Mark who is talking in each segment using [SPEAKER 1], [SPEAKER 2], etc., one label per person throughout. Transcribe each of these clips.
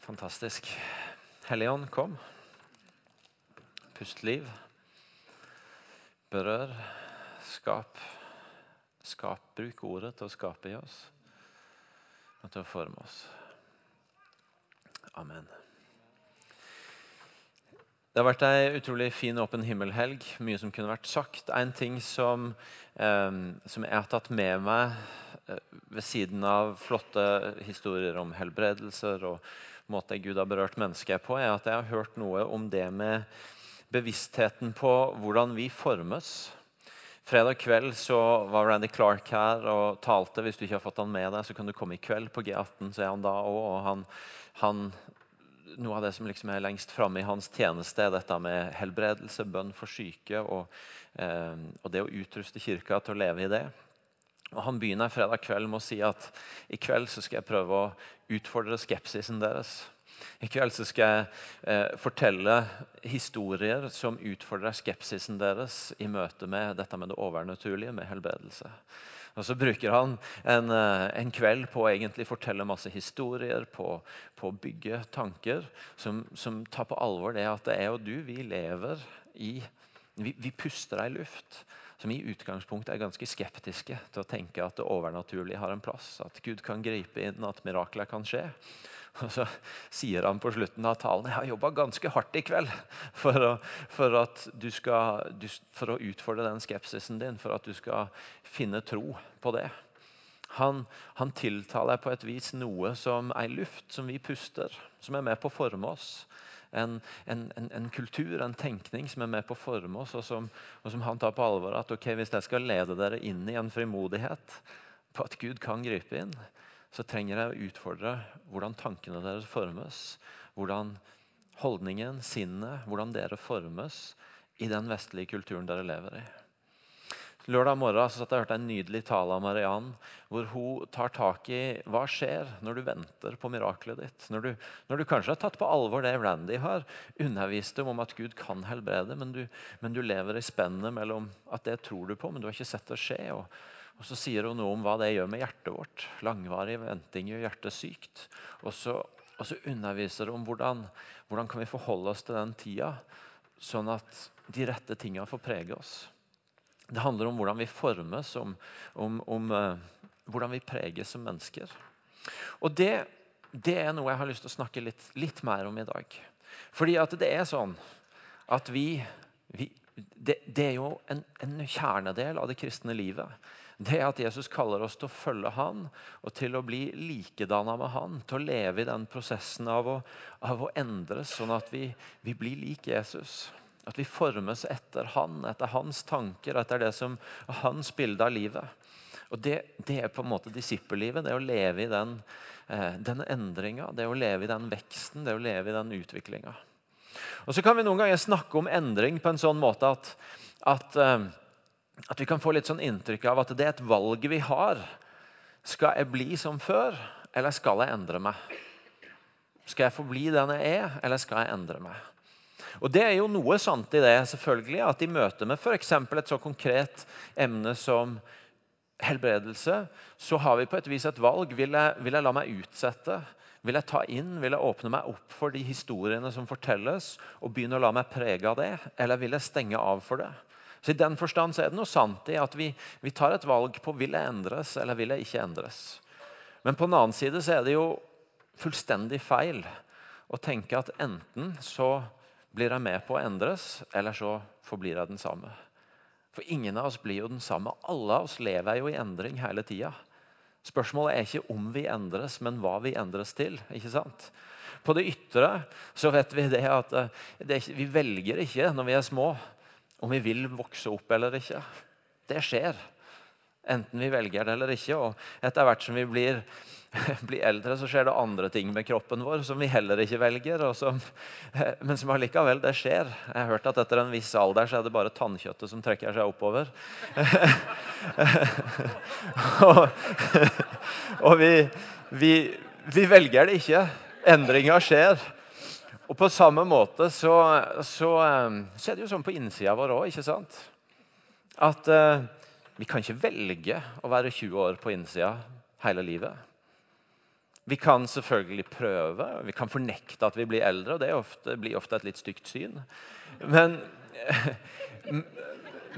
[SPEAKER 1] Fantastisk. Helligånd, kom. Pust liv. Berør. Skap. Skap. Bruk ordet til å skape i oss og til å forme oss. Amen. Det har vært ei utrolig fin åpen himmelhelg. Mye som kunne vært sagt. En ting som, eh, som jeg har tatt med meg eh, ved siden av flotte historier om helbredelser og måten Gud har berørt mennesket på, er at jeg har hørt noe om det med bevisstheten på hvordan vi formes. Fredag kveld så var Randy Clark her og talte. Hvis du ikke har fått han med deg, så kan du komme i kveld. På G18 så er han da òg. Og han, han, noe av det som liksom er lengst framme i hans tjeneste, er dette med helbredelse, bønn for syke og, eh, og det å utruste kirka til å leve i det. Og Han begynner fredag kveld med å si at i kveld så skal jeg prøve å utfordre skepsisen deres. I kveld så skal jeg eh, fortelle historier som utfordrer skepsisen deres i møte med dette med det overnaturlige, med helbredelse. Og Så bruker han en, eh, en kveld på å egentlig fortelle masse historier, på, på å bygge tanker som, som, tar på alvor det at det er jo du, vi lever i Vi, vi puster ei luft som i utgangspunktet er ganske skeptiske til å tenke at det overnaturlige har en plass. At Gud kan gripe inn, at mirakler kan skje. Og Så sier han på slutten av talen jeg har jobba ganske hardt i kveld for å, for, skal, du, for å, utfordre den skepsisen din, for at du skal finne tro på det. Han, han tiltaler på et vis noe som ei luft som vi puster, som er med på å forme oss en, en, en, kultur, en tenkning som er med på å forme oss, og som, og som han tar på alvor. At ok, hvis jeg skal lede dere inn i en frimodighet på at Gud kan gripe inn, så trenger jeg å utfordre hvordan tankene deres formes. Hvordan holdningen, sinnet, hvordan dere formes i den vestlige kulturen dere lever i. Lørdag morgen så satt jeg hørte en nydelig tale av Mariann, hvor hun tar tak i hva skjer når du venter på miraklet ditt. Når du, når du kanskje har tatt på alvor det Randy har undervist om, om at Gud kan helbrede, men du, men du lever i spennet mellom at det tror du på, men du har ikke sett det skje. Og, og Så sier hun noe om hva det gjør med hjertet vårt. Langvarig venting gjør hjertet sykt. Og så, og så underviser hun om hvordan, hvordan kan vi forholde oss til den tida, sånn at de rette tinga får prege oss. Det handler om hvordan vi formes, om, om, om uh, hvordan vi preges som mennesker. Og det, det, er noe jeg har lyst til å snakke litt, litt mer om i dag. Fordi at det er sånn at vi, vi det, det, er jo en, en, kjernedel av det kristne livet. Det at Jesus kaller oss til å følge han og til å bli likedanna med han. Til å leve i den prosessen av å, av å endres, sånn at vi, vi blir lik Jesus. At vi formes etter han, etter hans tanker, etter det som hans bilde av livet. Og det, det, er på en måte disippellivet. Det å leve i den, eh, den endringa, det å leve i den veksten, det å leve i den utviklinga. Og så kan vi noen ganger snakke om endring på en sånn måte at, at, eh, at vi kan få litt sånn inntrykk av at det er et valg vi har. Skal jeg bli som før, eller skal jeg endre meg? Skal jeg forbli den jeg er, eller skal jeg endre meg? Og Det er jo noe sant i det, selvfølgelig, at i møte med f.eks. et så konkret emne som helbredelse, så har vi på et vis et valg. Vil jeg, vil jeg la meg utsette? Vil jeg ta inn, vil jeg åpne meg opp for de historiene som fortelles, og begynne å la meg prege av det? Eller vil jeg stenge av for det? Så I den forstand så er det noe sant i at vi, vi tar et valg på vil jeg endres eller vil jeg ikke endres. Men på den annen side så er det jo fullstendig feil å tenke at enten så blir jeg med på å endres, eller så forblir jeg den samme. For ingen av oss blir jo den samme. Alle av oss lever jo i endring hele tida. Spørsmålet er ikke om vi endres, men hva vi endres til. ikke sant? På det ytre så vet vi det at eh, det ikke, vi velger ikke når vi er små, om vi vil vokse opp eller ikke. Det skjer. Enten vi velger det eller ikke. Og etter hvert som vi blir blir eldre, så skjer det andre ting med kroppen vår som vi heller ikke velger. Som, men som allikevel det skjer. Jeg har hørt at etter en viss alder så er det bare tannkjøttet som trekker seg oppover. og, og vi, vi, vi, velger det ikke. Endringa skjer. Og på samme måte så, så, så, er det jo sånn på innsida vår òg, ikke sant? At uh, vi kan ikke velge å være 20 år på innsida hele livet. Vi kan selvfølgelig prøve, vi kan fornekte at vi blir eldre, og det ofte, blir ofte et litt stygt syn. Men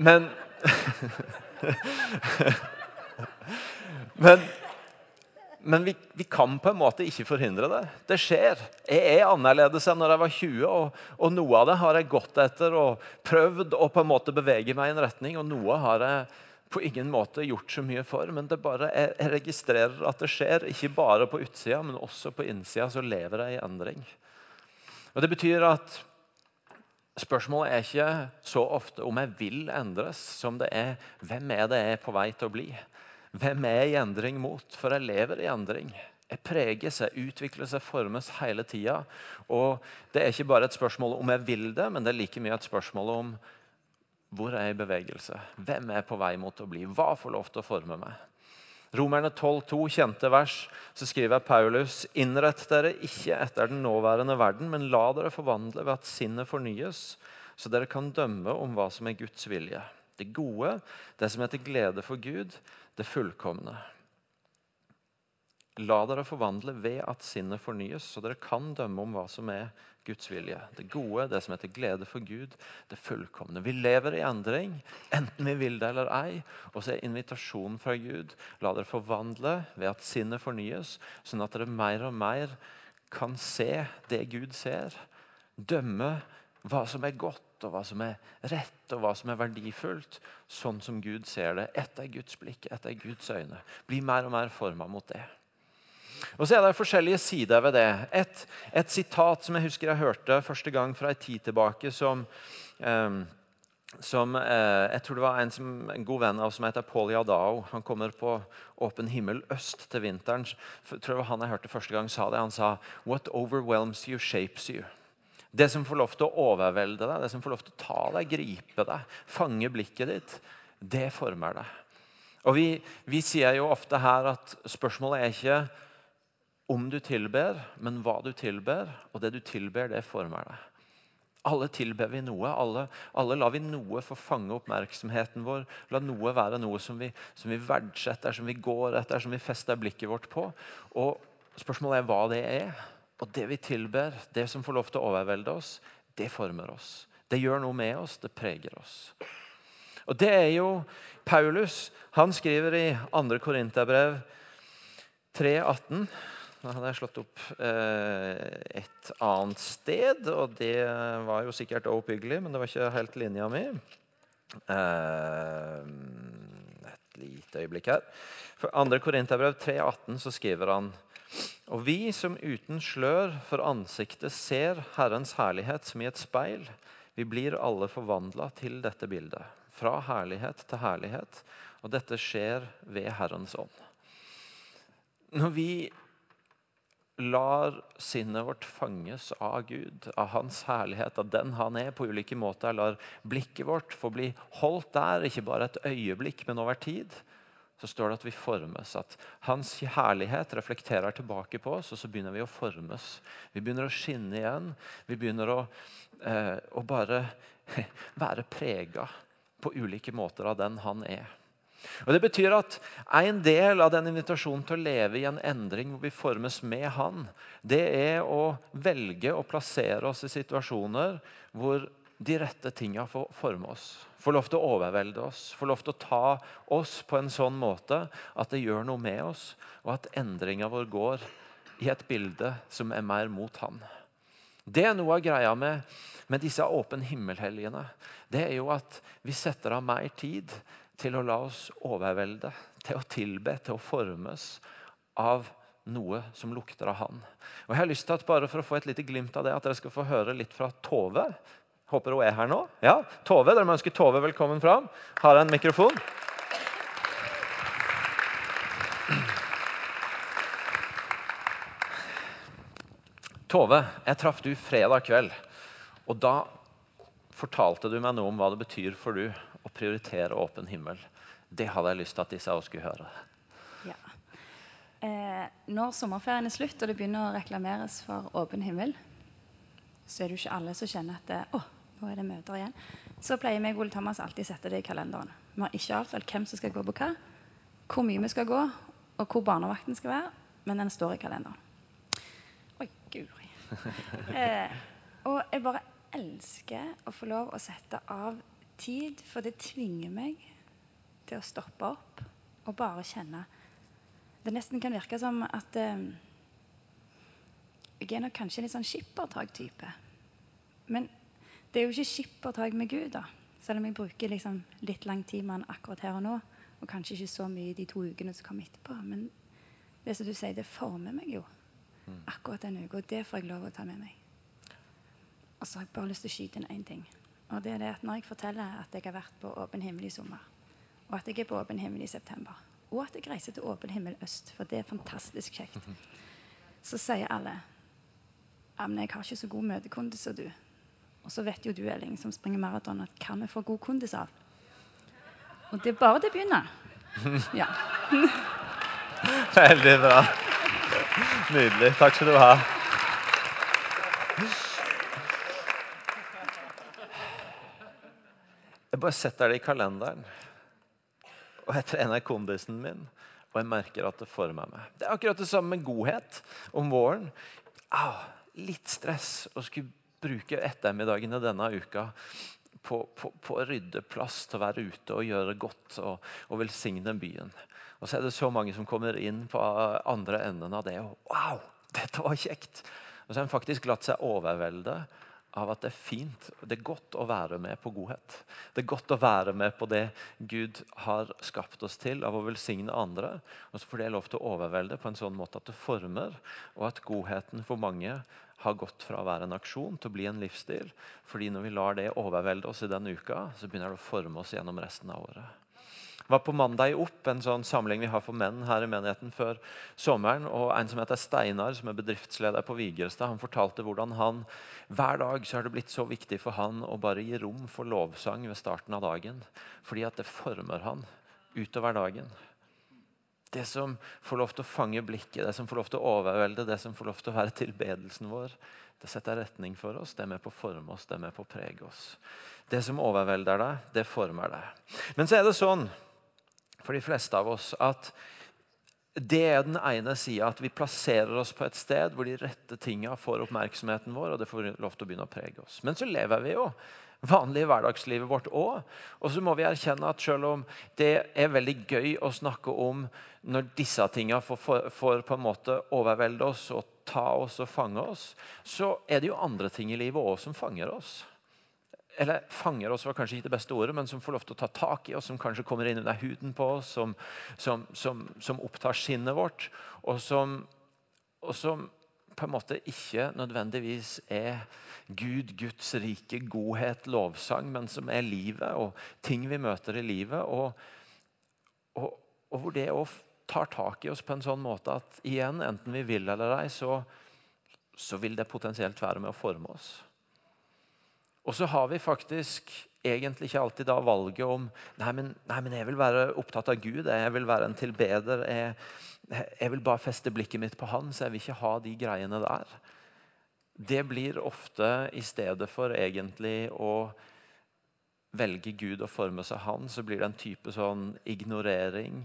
[SPEAKER 1] Men Men, men vi, vi, kan på en måte ikke forhindre det. Det skjer. Jeg er annerledes enn når jeg var 20, og, og noe av det har jeg gått etter og prøvd å på en måte bevege meg i en retning, og noe har jeg på ingen måte gjort så mye for. Men det bare, jeg, registrerer at det skjer, ikke bare på utsida, men også på innsida. Så lever jeg i endring. Og Det betyr at Spørsmålet er ikke så ofte om jeg vil endres, som det er hvem er det jeg er på vei til å bli. Hvem er jeg i endring mot? For jeg lever i endring. Jeg preges, jeg utvikler seg, formes hele tida. Og det er ikke bare et spørsmål om jeg vil det, men det er like mye et spørsmål om hvor er jeg i bevegelse? Hvem er jeg på vei mot å bli? Hva får lov til å forme meg? Romerne 12,2, kjente vers, så skriver Paulus.: Innrett dere ikke etter den nåværende verden, men la dere forvandle ved at sinnet fornyes, så dere kan dømme om hva som er Guds vilje. Det gode, det som er til glede for Gud, det fullkomne. La dere forvandle ved at sinnet fornyes, så dere kan dømme om hva som er Guds vilje. Det gode, det som er til glede for Gud, det fullkomne. Vi lever i endring, enten vi vil det eller ei. Og så er invitasjonen fra Gud la dere forvandle ved at sinnet fornyes, sånn at dere mer og mer kan se det Gud ser. Dømme hva som er godt, og hva som er rett, og hva som er verdifullt, sånn som Gud ser det. Etter Guds blikk, etter Guds øyne. Bli mer og mer forma mot det. Og så er det forskjellige sider ved det. Et, et, sitat som jeg husker jeg hørte første gang fra en tid tilbake, som, eh, som eh, Jeg tror det var en, som, en, god venn av som heter Paul Yadao. Han kommer på Åpen himmel øst til vinteren. Jeg tror det var han jeg hørte første gang sa det. Han sa What overwhelms you shapes you. Det som får lov til å overvelde deg, det som får lov til å ta deg, gripe deg, fange blikket ditt, det former deg. Og vi, vi sier jo ofte her at spørsmålet er ikke om du tilber, men hva du tilber. Og det du tilber, det former deg. Alle tilber vi noe. Alle, alle lar vi noe få fange oppmerksomheten vår. La noe være noe som vi, som vi, verdsetter, som vi går etter, som vi fester blikket vårt på. Og Spørsmålet er hva det er. Og det vi tilber, det som får lov til å overvelde oss, det former oss. Det gjør noe med oss, det preger oss. Og det er jo Paulus. Han skriver i 2. Korinterbrev 3,18 da hadde jeg slått opp eh, et annet sted, og det var jo sikkert oppbyggelig, men det var ikke helt linja mi. Eh, et lite øyeblikk her. For 2. Korinterbrev 3,18 så skriver han Og vi som uten slør for ansiktet ser Herrens herlighet som i et speil, vi blir alle forvandla til dette bildet. Fra herlighet til herlighet. Og dette skjer ved Herrens ånd. Når vi lar sinnet vårt fanges av Gud, av Hans herlighet, av den han er på ulike måter. Lar blikket vårt få bli holdt der, ikke bare et øyeblikk, men over tid. Så står det at vi formes, at Hans herlighet reflekterer tilbake på oss, og så begynner vi å formes. Vi begynner å skinne igjen. Vi begynner å, eh, å bare være prega på ulike måter av den han er. Og Det betyr at en del av den invitasjonen til å leve i en endring hvor vi formes med Han, det er å velge å plassere oss i situasjoner hvor de rette tinga får forme oss. Får lov til å overvelde oss, får lov til å ta oss på en sånn måte at det gjør noe med oss, og at endringa vår går i et bilde som er mer mot Han. Det er noe av greia med, med disse åpen himmel-helgene. Det er jo at vi setter av mer tid til å la oss overvelde, til å tilbe, til å formes av noe som lukter av Han. Og jeg har lyst til at bare For å få et lite glimt av det, at dere skal få høre litt fra Tove. Håper hun er her nå. Ja, Tove, Dere må ønske Tove velkommen fram. Har en mikrofon. Tove, jeg traff du fredag kveld. Og da fortalte du meg noe om hva det betyr for du å prioritere åpen himmel. Det hadde jeg lyst til at disse også skulle høre.
[SPEAKER 2] Ja. Eh, når sommerferien er slutt og det begynner å reklameres for åpen himmel, så er det jo ikke alle som kjenner at det, å, nå er det møter igjen. Så pleier meg og Ole Thomas alltid sette det i kalenderen. Vi har ikke avtalt hvem som skal gå på hva, hvor mye vi skal gå, og hvor barnevakten skal være. men den står i kalenderen. Oi, guri. Eh, og jeg bare elsker å få lov å sette av tid, for det tvinger meg til å stoppe opp og bare kjenne. Det nesten kan virke som at eh, jeg er nok kanskje en litt sånn skippertak-type. Men det er jo ikke skippertak med Gud, da. Selv om jeg bruker liksom litt lang tid med han akkurat her og nå. Og kanskje ikke så mye de to ukene som kommer etterpå. Men det som du sier, det former meg jo akkurat den uka. Og det får jeg lov å ta med meg. Og så har jeg bare lyst til å skyte inn én ting. Og det er det at når jeg forteller at jeg har vært på Åpen himmel i sommer, og at jeg er på Åpen himmel i september, og at jeg reiser til Åpen himmel øst, for det er fantastisk kjekt, så sier alle ja, men jeg har ikke så god møtekondis som du. Og så vet jo du, Elling, som springer maraton, at hva vi får god kondis av. Og det er bare det begynner. Ja.
[SPEAKER 1] Veldig bra. Nydelig. Takk skal du ha. Bare setter det i kalenderen. Og jeg trener kondisen min, og jeg merker at det former meg. Det er akkurat det samme med godhet om våren. Ah, litt stress å skulle bruke ettermiddagene denne uka på, på, på, å rydde plass til å være ute og gjøre godt og, og, velsigne byen. Og så er det så mange som kommer inn på andre enden av det. og Wow, dette var kjekt! Og så har en faktisk latt seg overvelde av at det er fint det er godt å være med på godhet. Det er godt å være med på det Gud har skapt oss til, av å velsigne andre. Og så får det lov til å overvelde på en sånn måte at det former, og at godheten for mange har gått fra å være en aksjon til å bli en livsstil. Fordi når vi lar det overvelde oss i den uka, så begynner det å forme oss gjennom resten av året var på mandag opp, en sånn samling vi har for menn her i menigheten før sommeren. og En som heter Steinar, som er bedriftsleder på Vigerstad, han fortalte hvordan han hver dag så har det blitt så viktig for han å bare gi rom for lovsang ved starten av dagen. Fordi at det former han utover dagen. Det som får lov til å fange blikket, det som får lov til å overvelde, det som får lov til å være tilbedelsen vår, det setter retning for oss, det er med på å forme oss, det er med på å prege oss. Det som overvelder deg, det former deg. Men så er det sånn for de fleste av oss at det er den ene sida, at vi plasserer oss på et sted hvor de rette tinga får oppmerksomheten vår, og det får lov til å begynne å prege oss. Men så lever vi jo vanlige hverdagslivet vårt òg. Og så må vi erkjenne at selv om det er veldig gøy å snakke om når disse tinga får, får, på en måte overvelde oss og ta oss og fange oss, så er det jo andre ting i livet òg som fanger oss eller fanger oss var kanskje ikke det beste ordet, men som får lov til å ta tak i oss, som kanskje kommer inn under huden på oss, som, som, som, som opptar sinnet vårt, og og som, på en måte ikke nødvendigvis er Gud, Guds rike, godhet, lovsang, men som er livet og ting vi møter i livet. Og, og, og hvor det òg tar tak i oss på en sånn måte at igjen, enten vi vil eller ei, så, så vil det potensielt være med å forme oss. Og så har vi faktisk egentlig ikke alltid da valget om nei men, nei, men jeg vil være opptatt av Gud, jeg vil være en tilbeder. Jeg, jeg vil bare feste blikket mitt på Han, så jeg vil ikke ha de greiene der. Det blir ofte i stedet for egentlig å velge Gud og forme seg Han, så blir det en type sånn ignorering,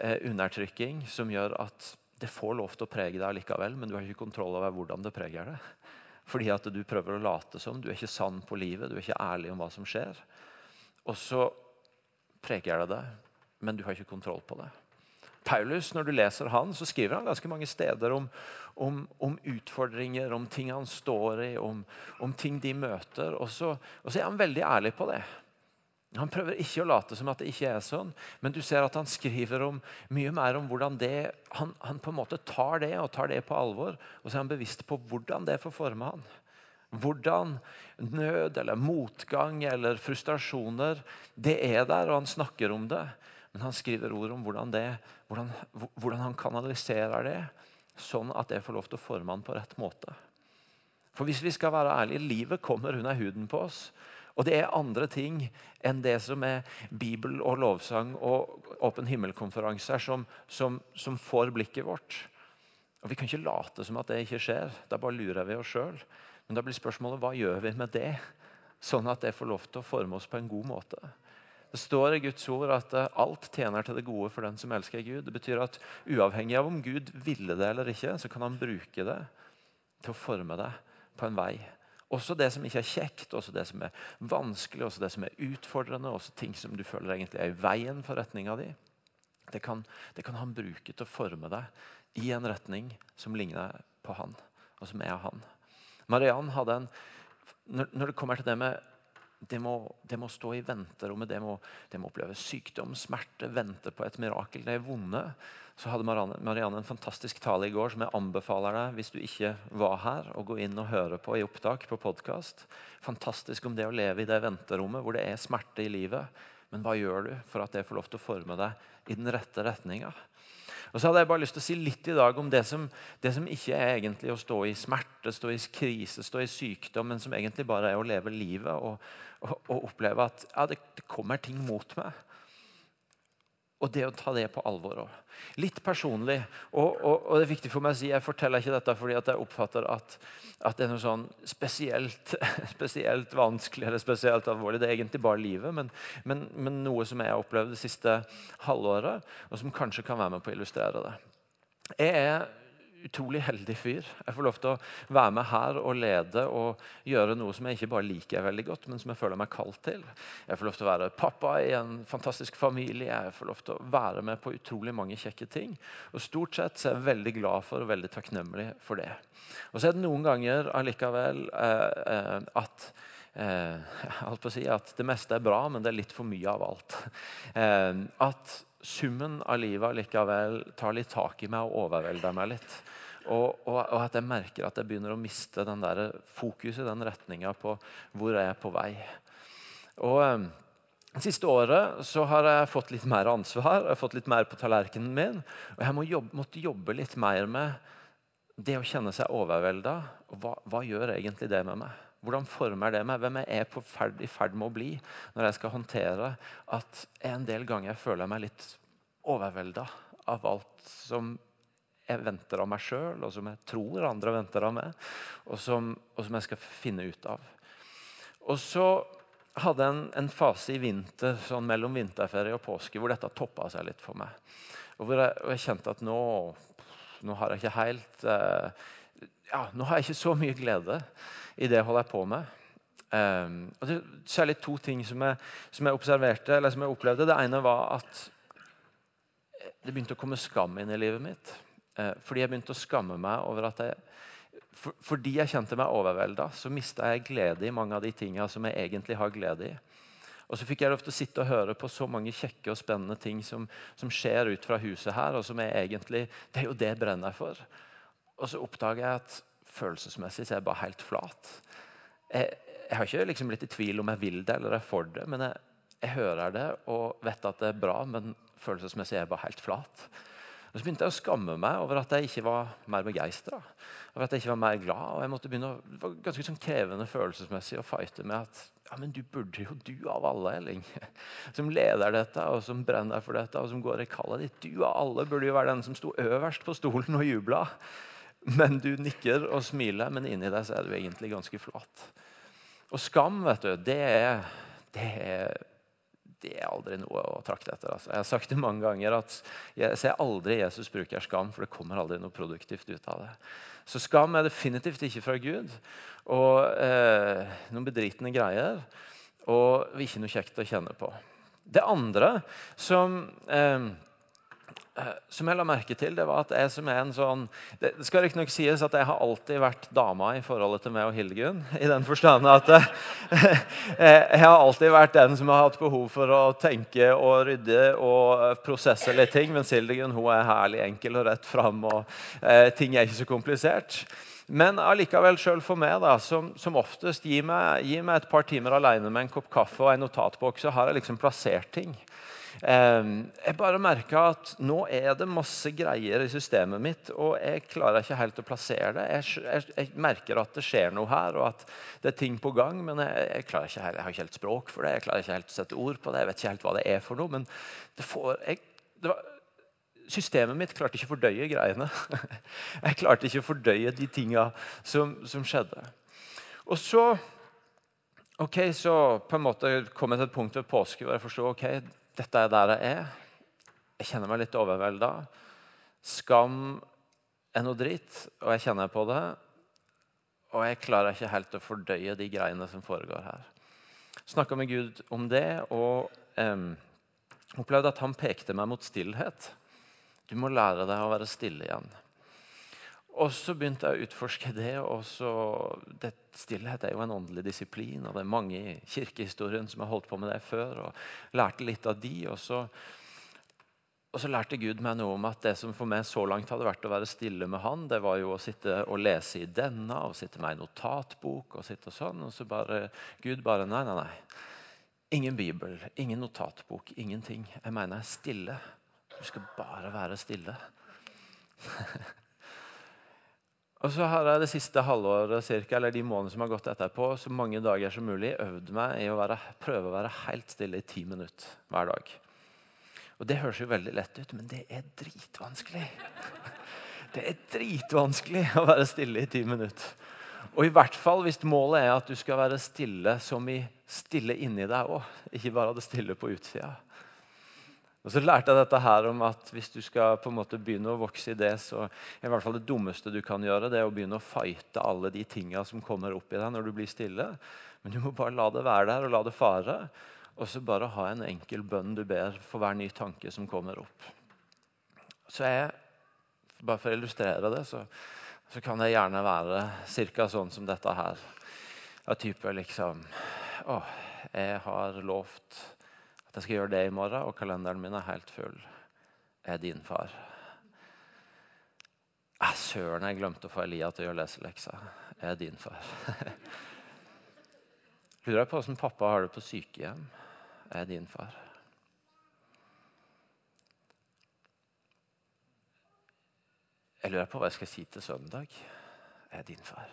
[SPEAKER 1] eh, undertrykking, som gjør at det får lov til å prege deg likevel, men du har ikke kontroll over hvordan det preger deg fordi at du prøver å late som. Du er ikke sann på livet, du er ikke ærlig om hva som skjer. Og så preker det deg, men du har ikke kontroll på det. Paulus, når du leser han, så skriver han ganske mange steder om, om, om utfordringer, om ting han står i, om, om ting de møter. Og så, og så er han veldig ærlig på det. Han prøver ikke å late som at det ikke er sånn, men du ser at han skriver om mye mer om hvordan det han, han, på en måte tar det og tar det på alvor. Og så er han bevisst på hvordan det får forme han. Hvordan nød eller motgang eller frustrasjoner det er der, og han snakker om det. Men han skriver ord om hvordan, det, hvordan, hvordan han kanaliserer det, sånn at det får lov til å forme han på rett måte. For hvis vi skal være ærlige, livet kommer under huden på oss. Og det er andre ting enn det som er bibel og lovsang og åpen himmelkonferanser som, som, som, får blikket vårt. Og Vi kan ikke late som at det ikke skjer. Da bare lurer vi oss sjøl. Men da blir spørsmålet hva gjør vi med det, sånn at det får lov til å forme oss på en god måte. Det står i Guds ord at eh, alt tjener til det gode for den som elsker Gud. Det betyr at uavhengig av om Gud ville det eller ikke, så kan han bruke det til å forme deg på en vei. Også det som ikke er kjekt, også det som er vanskelig, også det som er utfordrende, også ting som du føler egentlig er i veien for retninga di. Det kan, det kan han bruke til å forme deg i en retning som ligner på han, og som er han. Mariann hadde en når, det kommer til det med det må, det må, stå i venterommet, det må, det må, oppleve sykdom, smerte, vente på et mirakel. Det er vonde. Så hadde Marianne, en fantastisk tale i går som jeg anbefaler deg hvis du ikke var her, å gå inn og høre på i opptak på podkast. Fantastisk om det å leve i det venterommet hvor det er smerte i livet. Men hva gjør du for at det får lov til å forme deg i den rette retninga? Og så hadde jeg bare lyst til å si litt i dag om det som, det som ikke er egentlig å stå i smerte, stå i krise, stå i sykdom, men som egentlig bare er å leve livet og, og, og oppleve at ja, det, det kommer ting mot meg. Og det å ta det på alvor òg. Litt personlig. Og, og, og, det er viktig for meg å si, Jeg forteller ikke dette fordi jeg oppfatter at, at, det er noe sånn spesielt, spesielt, vanskelig eller spesielt alvorlig. Det er egentlig bare livet, men, men, men noe som jeg har opplevd det siste halvåret, og som kanskje kan være med på å illustrere det. Jeg er utrolig heldig fyr. Jeg får lov til å være med her og lede og gjøre noe som jeg ikke bare liker veldig godt, men som jeg føler meg kalt til. Jeg får lov til å være pappa i en fantastisk familie. Jeg får lov til å være med på utrolig mange kjekke ting. Og Stort sett så er jeg veldig glad for og veldig takknemlig for det. Og så er det noen ganger allikevel eh, eh, at å si at det meste er bra, men det er litt for mye av alt. Eh, at summen av livet likevel tar litt tak i meg og overvelder meg litt. Og, og, og, at jeg merker at jeg begynner å miste den der fokuset, den retninga på hvor jeg er på vei. Og eh, siste året så har jeg fått litt mer ansvar, jeg har fått litt mer på tallerkenen min. Og jeg må jobbe, måtte jobbe litt mer med det å kjenne seg overvelda. Hva, hva gjør egentlig det med meg? Hvordan former det meg? Hvem jeg er på ferd, i ferd med å bli når jeg skal håndtere at en del ganger jeg føler meg litt overvelda av alt som jeg venter av meg sjøl, og som jeg tror andre venter av meg, og som, og som jeg skal finne ut av. Og så hadde jeg en, en, fase i vinter, sånn mellom vinterferie og påske hvor dette toppa seg litt for meg. Og hvor jeg, og jeg kjente at nå, nå har jeg ikke helt eh, ja, Nå har jeg ikke så mye glede i det jeg holder på med. Um, og det er særlig to ting som jeg, som jeg observerte, eller som jeg opplevde. Det ene var at det begynte å komme skam inn i livet mitt. Uh, fordi jeg begynte å skamme meg over at jeg for, Fordi jeg kjente meg overvelda, så mista jeg glede i mange av de tinga som jeg egentlig har glede i. Og så fikk jeg lov til å sitte og høre på så mange kjekke og spennende ting som, som skjer ut fra huset her, og som jeg egentlig Det er jo det jeg brenner for. Og så oppdager jeg at følelsesmessig så er jeg bare helt flat. Jeg, jeg har ikke liksom blitt i tvil om jeg vil det eller er for det, men jeg, jeg, hører det og vet at det er bra, men følelsesmessig er jeg bare helt flat. Og Så begynte jeg å skamme meg over at jeg ikke var mer begeistra. Over at jeg ikke var mer glad. og jeg måtte begynne å, Det var ganske sånn krevende følelsesmessig å fighte med at ja, men du burde jo, du av alle, Elling, som leder dette, og som brenner for dette, og som går i kallet ditt, du av alle burde jo være den som sto øverst på stolen og jubla. Men du nikker og smiler, men inni deg så er du egentlig ganske flat. Og skam, vet du, det er, det er, det er aldri noe å trakte etter. Altså. Jeg har sagt det mange ganger at jeg ser aldri Jesus bruker skam, for det kommer aldri noe produktivt ut av det. Så skam er definitivt ikke fra Gud. Og eh, noen bedritne greier. Og ikke noe kjekt å kjenne på. Det andre som eh, som jeg la merke til, det var at jeg som er en sånn Det skal riktignok sies at jeg har alltid vært dama i forholdet til meg og Hildegunn. I den forstand at eh, jeg har alltid vært den som har hatt behov for å tenke og rydde og prosesse litt ting. Mens Hildegunn hun er herlig enkel og rett fram, og eh, ting er ikke så komplisert. Men allikevel, sjøl for meg, da, som, som oftest, gir meg, gir meg, et par timer alene med en kopp kaffe og en notatbok, så har jeg liksom plassert ting. Ehm, jeg bare merka at nå er det masse greier i systemet mitt, og jeg klarer ikke helt å plassere det. Jeg, jeg, jeg merker at det skjer noe her, og at det er ting på gang, men jeg, jeg, ikke jeg har ikke helt språk for det. Jeg klarer ikke helt å sette ord på det. Jeg vet ikke helt hva det er for noe. men det får, det var, Systemet mitt klarte ikke å fordøye greiene. Jeg klarte ikke å fordøye de tinga som, som skjedde. Og så Ok, Så på en måte kom jeg til et punkt ved påske hvor jeg forsto ok, dette er der jeg er. Jeg kjenner meg litt overvelda. Skam er noe dritt, og jeg kjenner på det. Og jeg klarer ikke helt å fordøye de greiene som foregår her. Snakka med Gud om det og eh, opplevde at han pekte meg mot stillhet. Du må lære deg å være stille igjen. Og så begynte jeg å utforske det. og så, det, Stillhet er jo en åndelig disiplin. og Det er mange i kirkehistorien som har holdt på med det før. og Lærte litt av de. Og så, og så lærte Gud meg noe om at det som for meg så langt hadde vært å være stille med Han, det var jo å sitte og lese i denne og sitte med ei notatbok. Og sitte og sånn, og så bare Gud bare Nei, nei, nei. Ingen bibel, ingen notatbok, ingenting. Jeg mener stille. Du skal bare være stille. Og så har jeg det siste halvåret cirka, eller de månedene som har gått etterpå, så mange dager som mulig øvd meg i å være, prøve å være helt stille i ti minutter hver dag. Og Det høres jo veldig lett ut, men det er dritvanskelig. Det er dritvanskelig å være stille i ti minutter. Og i hvert fall hvis målet er at du skal være stille som i stille inni deg òg, ikke bare det stille på utsida. Og så lærte jeg dette her om at hvis du skal på en måte begynne å vokse i det, så er i hvert fall det dummeste du kan gjøre, det er å begynne å fighte alle de tinga som kommer opp i deg når du blir stille. Men du må bare la det være der og la det fare. Og så bare ha en enkel bønn du ber for hver ny tanke som kommer opp. Så jeg, Bare for å illustrere det, så, så kan det gjerne være ca. sånn som dette her. Av type liksom Å, jeg har lovt jeg skal gjøre det i morgen, og kalenderen min er helt full. Jeg er din far. Ah, søren, jeg glemte å få Elia til å gjøre. Jeg er din far. Lurer jeg på åssen pappa har det på sykehjem. Jeg er din far. Jeg lurer på hva jeg skal si til søndag. Jeg er din far.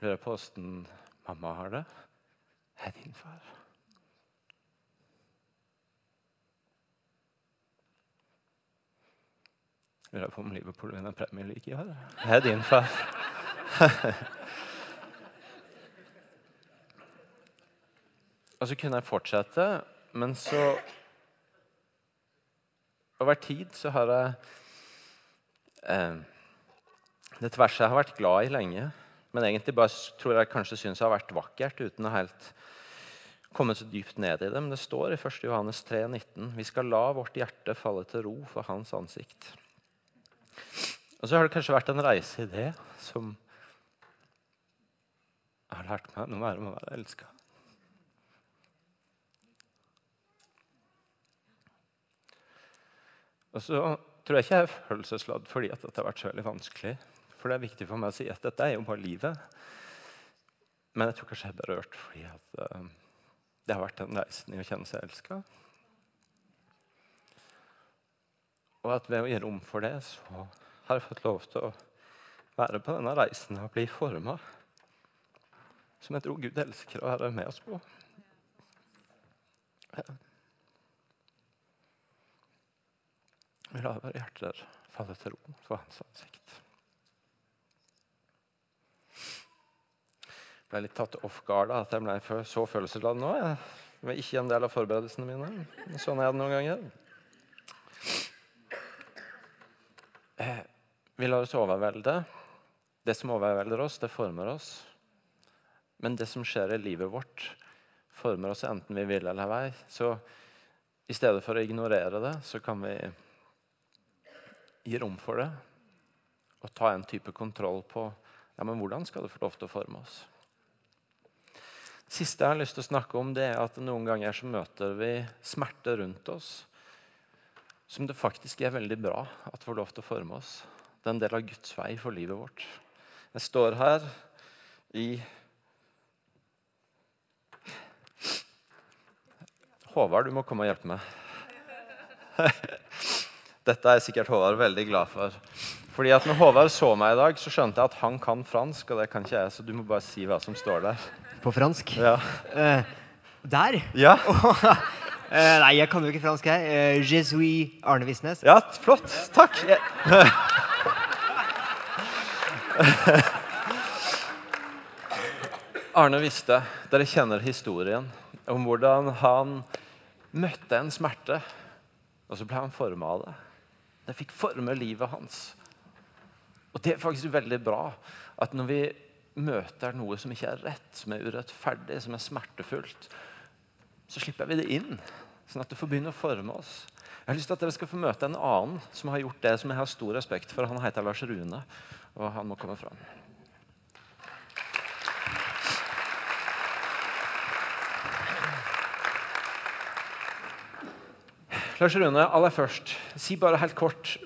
[SPEAKER 1] Lurer på åssen mamma har det. Jeg er din far. Lurer på om Liverpool vinner Premier League i år. Jeg er din far. og så kunne jeg fortsette, men så Over tid så har jeg eh, Det tverset jeg har vært glad i lenge, men egentlig bare tror jeg kanskje syns har vært vakkert uten å helt komme så dypt ned i det. Men det står i 1. Johannes 3, 19, Vi skal la vårt hjerte falle til ro for Hans ansikt. Og så har det kanskje vært en reise i det som har lært meg noe mer om å være elska. Og så tror jeg ikke jeg er følelsesladd fordi at dette har vært så veldig vanskelig. For det er viktig for meg å si at dette er jo bare livet. Men jeg tror kanskje jeg er berørt fordi at uh, det har vært den reisen i å kjenne seg elska. Og at ved å gi rom for det, så har fått lov til å være på denne reisen og bli forma som jeg tror Gud elsker å være med oss på. Vi lar våre hjerter falle til ro for hans ansikt. Jeg ble litt tatt off guard at jeg ble så følelsesladd nå. Jeg var ikke en del av forberedelsene mine. Sånn er det noen ganger. Vi lar oss overvelde. Det som overvelder oss, det former oss. Men det som skjer i livet vårt, former oss enten vi vil eller ei. Så i stedet for å ignorere det, så kan vi gi rom for det og ta en type kontroll på ja, men hvordan skal det få lov til å forme oss. Det siste jeg har lyst til å snakke om, det er at noen ganger så møter vi smerte rundt oss som det faktisk er veldig bra at får lov til å forme oss. Det er en del av Guds vei for livet vårt. Jeg står her i Håvard, du må komme og hjelpe meg. Dette er sikkert Håvard veldig glad for. Fordi at når Håvard så meg i dag, så skjønte jeg at han kan fransk. og det kan ikke jeg, Så du må bare si hva som står der.
[SPEAKER 3] På fransk?
[SPEAKER 1] Ja.
[SPEAKER 3] Uh, der?
[SPEAKER 1] Ja.
[SPEAKER 3] uh, nei, jeg kan jo ikke fransk, jeg. Uh, Je suis Arne Visnes.
[SPEAKER 1] Ja, flott. Takk. Arne visste, dere kjenner historien om hvordan han møtte en smerte, og så ble han forma av det. Det fikk forme livet hans. Og det er faktisk veldig bra at når vi møter noe som ikke er rett, som er urettferdig, som er smertefullt, så slipper vi det inn, sånn at det får begynne å forme oss. Jeg har lyst til at dere skal få møte en annen som har gjort det som jeg har stor respekt for. Han heter Lars Rune, og han må komme fram. Lars Rune, aller først, si bare helt kort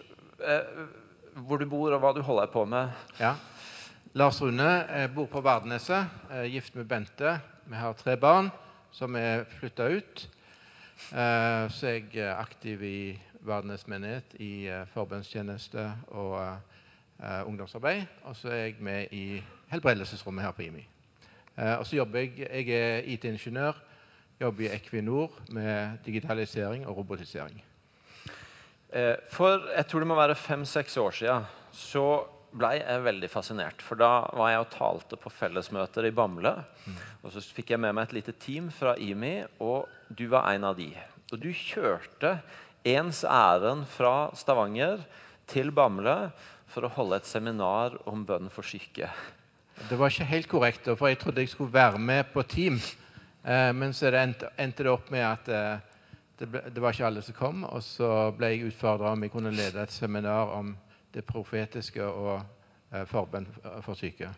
[SPEAKER 1] eh, hvor du bor, og hva du holder på med.
[SPEAKER 4] Ja. Lars Rune bor på Vardeneset, er gift med Bente. Vi har tre barn som er flytta ut. Eh, så jeg er aktiv i Vardenes menighet i eh, forbønnstjeneste og eh, ungdomsarbeid. Og så er jeg med i helbredelsesrommet her på IMI. Eh, og så jobber jeg Jeg er IT-ingeniør. Jobber i Equinor med digitalisering og robotisering.
[SPEAKER 1] Eh, For jeg tror det må være fem-seks år siden så ble jeg veldig fascinert. For da var jeg og talte på fellesmøter i Bamble. Og så fikk jeg med meg et lite team fra IMI, og du var en av de. Og du kjørte ens ærend fra Stavanger til Bamble for å holde et seminar om bønn for syke.
[SPEAKER 4] Det var ikke helt korrekt, for jeg trodde jeg skulle være med på team. Eh, men så endte, det opp med at eh, det, det var ikke alle som kom. Og så ble jeg utfordra om jeg kunne lede et seminar om det profetiske og eh, forbønn for syke.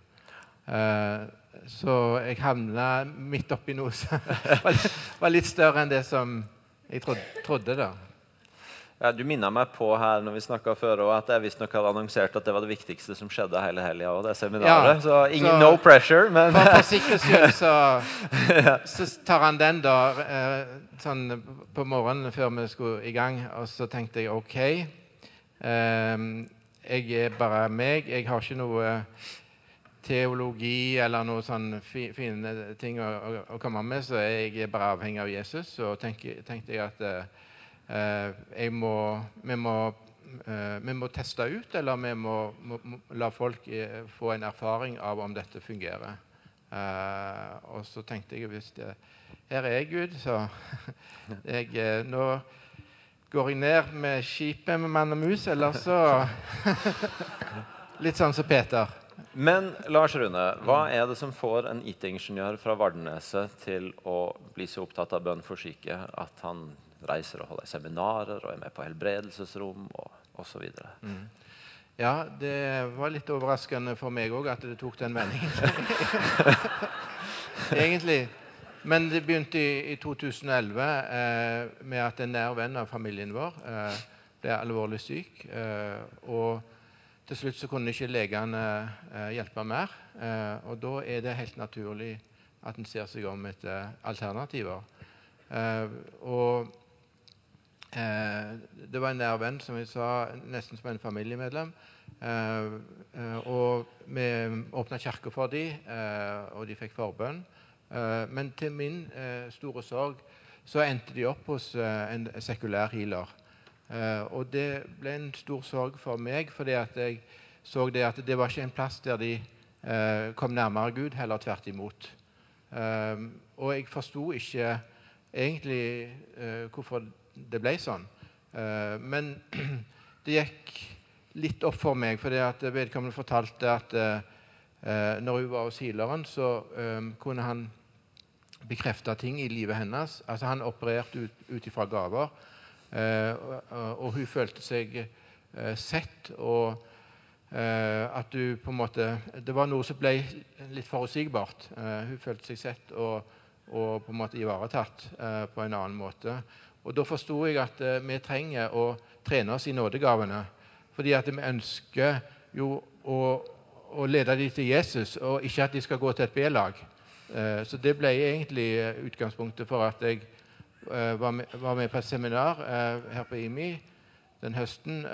[SPEAKER 4] Eh, så jeg havna midt oppi noe som var, var litt større enn det som jeg trodde, trodde da.
[SPEAKER 1] Ja, du minna meg på her når vi før at jeg visstnok hadde annonsert at det var det viktigste som skjedde hele helga. og det seminaret.
[SPEAKER 4] Ja,
[SPEAKER 1] så ingen
[SPEAKER 4] så-
[SPEAKER 1] no pressure, men
[SPEAKER 4] For, for sikkerhets skyld så, så tar han den da eh, sånn på morgenen før vi skulle i gang. Og så tenkte jeg OK. Eh, jeg er bare meg. Jeg har ikke noe teologi eller noe sånn fi, fine ting å, å, å komme med, så jeg er bare avhengig av Jesus. Så tenker, tenkte jeg at eh, eh, jeg må, vi, må, eh, vi må teste ut, eller vi må, må, la folk eh, få en erfaring av om dette fungerer. Eh, og så tenkte jeg hvis det, her er jeg Gud, så jeg, eh, nå går jeg ned med skipet med mann og mus, eller så Litt sånn som Peter.
[SPEAKER 1] Men Lars Rune, hva er det som får en IT-ingeniør fra Vardeneset til å bli så opptatt av bønn for syke at han reiser og holder seminarer og er med på helbredelsesrom og osv.?
[SPEAKER 4] Ja, det var litt overraskende for meg òg at det tok den vendingen. Egentlig. Men det begynte i, i 2011 eh, med at en nær venn av familien vår eh, ble alvorlig syk. Eh, og til slutt så kunne ikke legene eh, hjelpe mer. Eh, og da er det helt naturlig at en ser seg om etter alternativer. Eh, og det var en nær venn, som vi sa, nesten som en familiemedlem. Og vi åpna kirka for dem, og de fikk forbønn. Eh, men til min eh, store sorg så endte de opp hos eh, en sekulær healer. Og det ble en stor sorg for meg, fordi jeg så det at det var ikke en plass der de kom nærmere Gud, heller tvert imot. Og jeg forsto ikke egentlig hvorfor det ble sånn. Men det gikk litt opp for meg, fordi vedkommende fortalte at eh, når hun var hos healeren, så eh, kunne han bekrefte ting i livet hennes. Altså Han opererte ut, ifra gaver. Eh, og, og- hun følte seg eh, sett, og eh, at du på en måte Det var noe som ble litt forutsigbart. Eh, hun følte seg sett og, og på en måte ivaretatt på en annen måte. Og da forsto jeg at vi trenger å trene oss i nådegavene. Fordi at vi ønsker jo å, å lede dem til Jesus, og ikke at de skal gå til et B-lag. Eh, så det ble egentlig eh, utgangspunktet for at jeg eh, var, med, på et seminar her på IMI den høsten.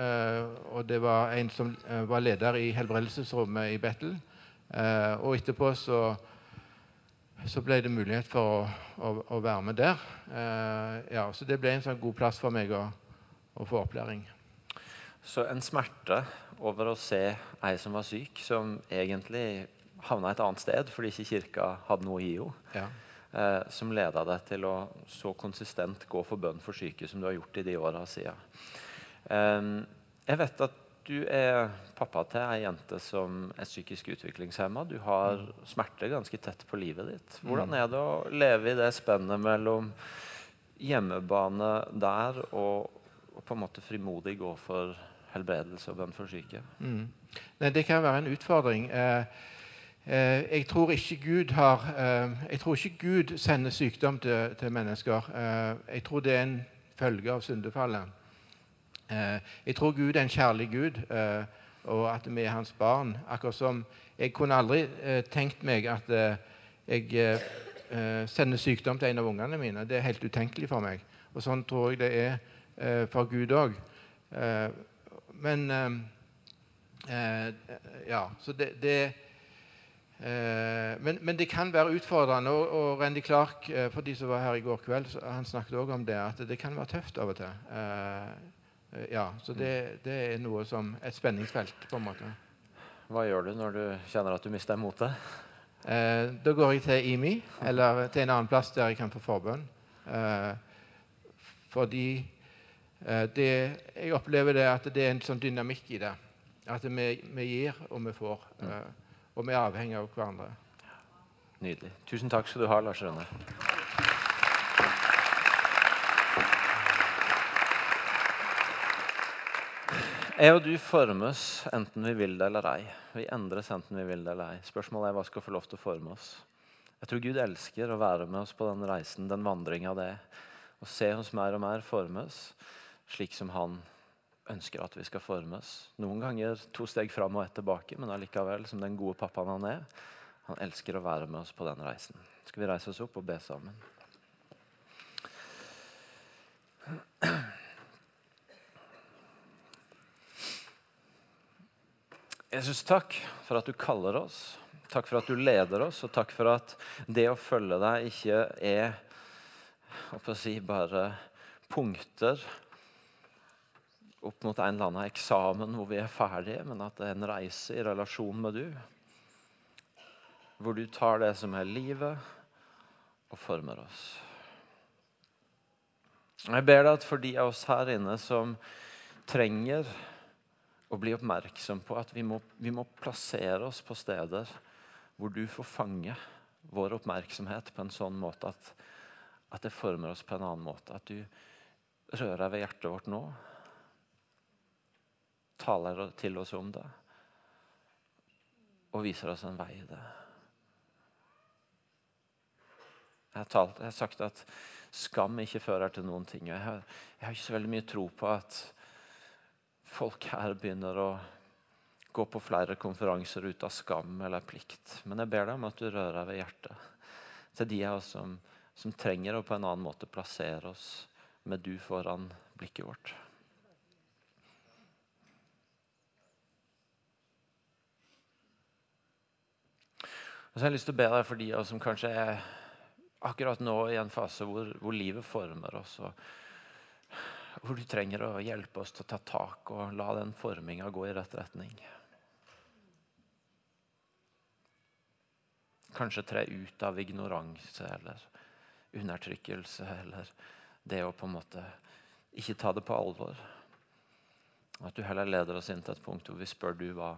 [SPEAKER 4] og det var en som var leder i helbredelsesrommet i Bettel. Eh, og etterpå så så ble det mulighet for å, å, å være med der. Ja, så det ble en sånn god plass for meg å, å få opplæring.
[SPEAKER 1] Så en smerte over å se ei som var syk, som egentlig havna et annet sted fordi ikke kirka hadde noe å gi henne.
[SPEAKER 4] Ja.
[SPEAKER 1] Eh, som leda deg til å så konsistent gå for bønn for syke som du har gjort i de åra siden. Eh, jeg vet at du er pappa til ei jente som er psykisk utviklingshemma. Du har smerte ganske tett på livet ditt. Hvordan er det å leve i det spennet mellom hjemmebane der og, og på en måte frimodig gå for helbredelse og bønn for syke?
[SPEAKER 4] Mm. Det kan være en utfordring. Eh, eh, jeg tror ikke Gud har eh, Jeg tror ikke Gud sender sykdom til, til mennesker. Jeg tror det er en følge av syndefallet. Jeg tror Gud er en kjærlig Gud, og at vi er hans barn. Akkurat som Jeg kunne aldri tenkt meg at jeg sender sykdom til en av ungene mine. Det er helt utenkelig for meg. Og sånn tror jeg det er for Gud òg. Men Eh, ja, så det, det eh, men, men, det kan være utfordrende. Og, og Randy Clark, eh, for de som var her i går kveld, han snakket også om det, at det kan være tøft av og til. ja, Så det, det er noe som et spenningsfelt, på en måte.
[SPEAKER 1] Hva gjør du når du kjenner at du mister motet?
[SPEAKER 4] Eh, da går jeg til IMI, eller til en annen plass der jeg kan få forbønn. Eh, fordi det, jeg opplever det at det er en sånn dynamikk i det. At vi, vi gir, og vi får. Mm. Uh, og vi er avhengig av hverandre.
[SPEAKER 1] Nydelig. Tusen takk skal du ha, Lars Rønne. Jeg og du formes enten vi vil det eller ei. Vi endres enten vi vil det eller ei. Spørsmålet er hva skal få lov til å forme oss. Jeg tror Gud elsker å være med oss på den reisen, den vandringa det er. Å se oss mer og mer formes slik som Han ønsker at vi skal formes. Noen ganger to steg fram og ett tilbake, men allikevel, som den gode pappaen han er, han elsker å være med oss på den reisen. Skal vi reise oss opp og be sammen? Jesus, takk for at du kaller oss. Takk for at du leder oss, og takk for at det å følge deg ikke er å si, bare punkter opp mot en eller annen eksamen hvor vi er ferdige, men at det er en reise i relasjon med du. Hvor du tar det som er livet, og former oss. Jeg ber deg at for de av oss her inne som trenger å bli oppmerksom på at vi må, vi må plassere oss på steder hvor du får fange vår oppmerksomhet på en sånn måte at, at det former oss på en annen måte. At du rører ved hjertet vårt nå taler til oss om det og viser oss en vei i det. Jeg har, talt, jeg har sagt at skam ikke fører til noen ting. Jeg jeg har ikke så veldig mye tro på at folk her begynner å gå på flere konferanser ut av skam eller plikt. Men jeg ber deg om at du rører ved hjertet til de av oss som, som trenger å på en annen måte plassere oss med du foran blikket vårt. Og så har jeg lyst til å be deg for de av oss som kanskje er akkurat nå i en fase hvor, hvor livet former oss, og hvor du trenger å hjelpe oss til å ta tak og la den forminga gå i rett retning. Kanskje tre ut av ignoranse eller undertrykkelse eller det å på en måte ikke ta det på alvor. At du heller leder oss inn til et punkt hvor vi spør du hva,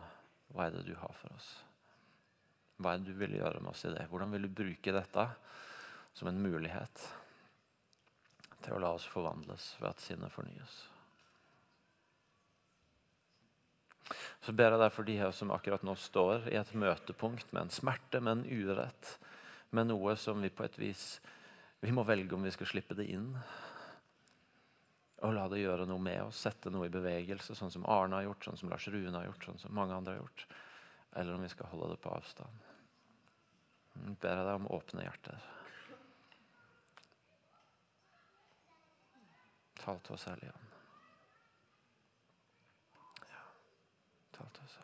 [SPEAKER 1] hva er det du har for oss. Hva er det du vil gjøre med oss i det? Hvordan vil du bruke dette som en mulighet til å la oss forvandles ved at sinnet fornyes? Så ber jeg deg for de her som akkurat nå står i et møtepunkt med en smerte, med en urett, med noe som vi på et vis vi må velge om vi skal slippe det inn og la det gjøre noe med oss, sette noe i bevegelse, sånn som Arne har gjort, sånn som Lars Rune har gjort, sånn som mange andre har gjort eller om vi skal holde det på avstand. Jeg ber deg om åpne hjerter. Tal til oss, Hellige Ånd. Ja, tal til oss,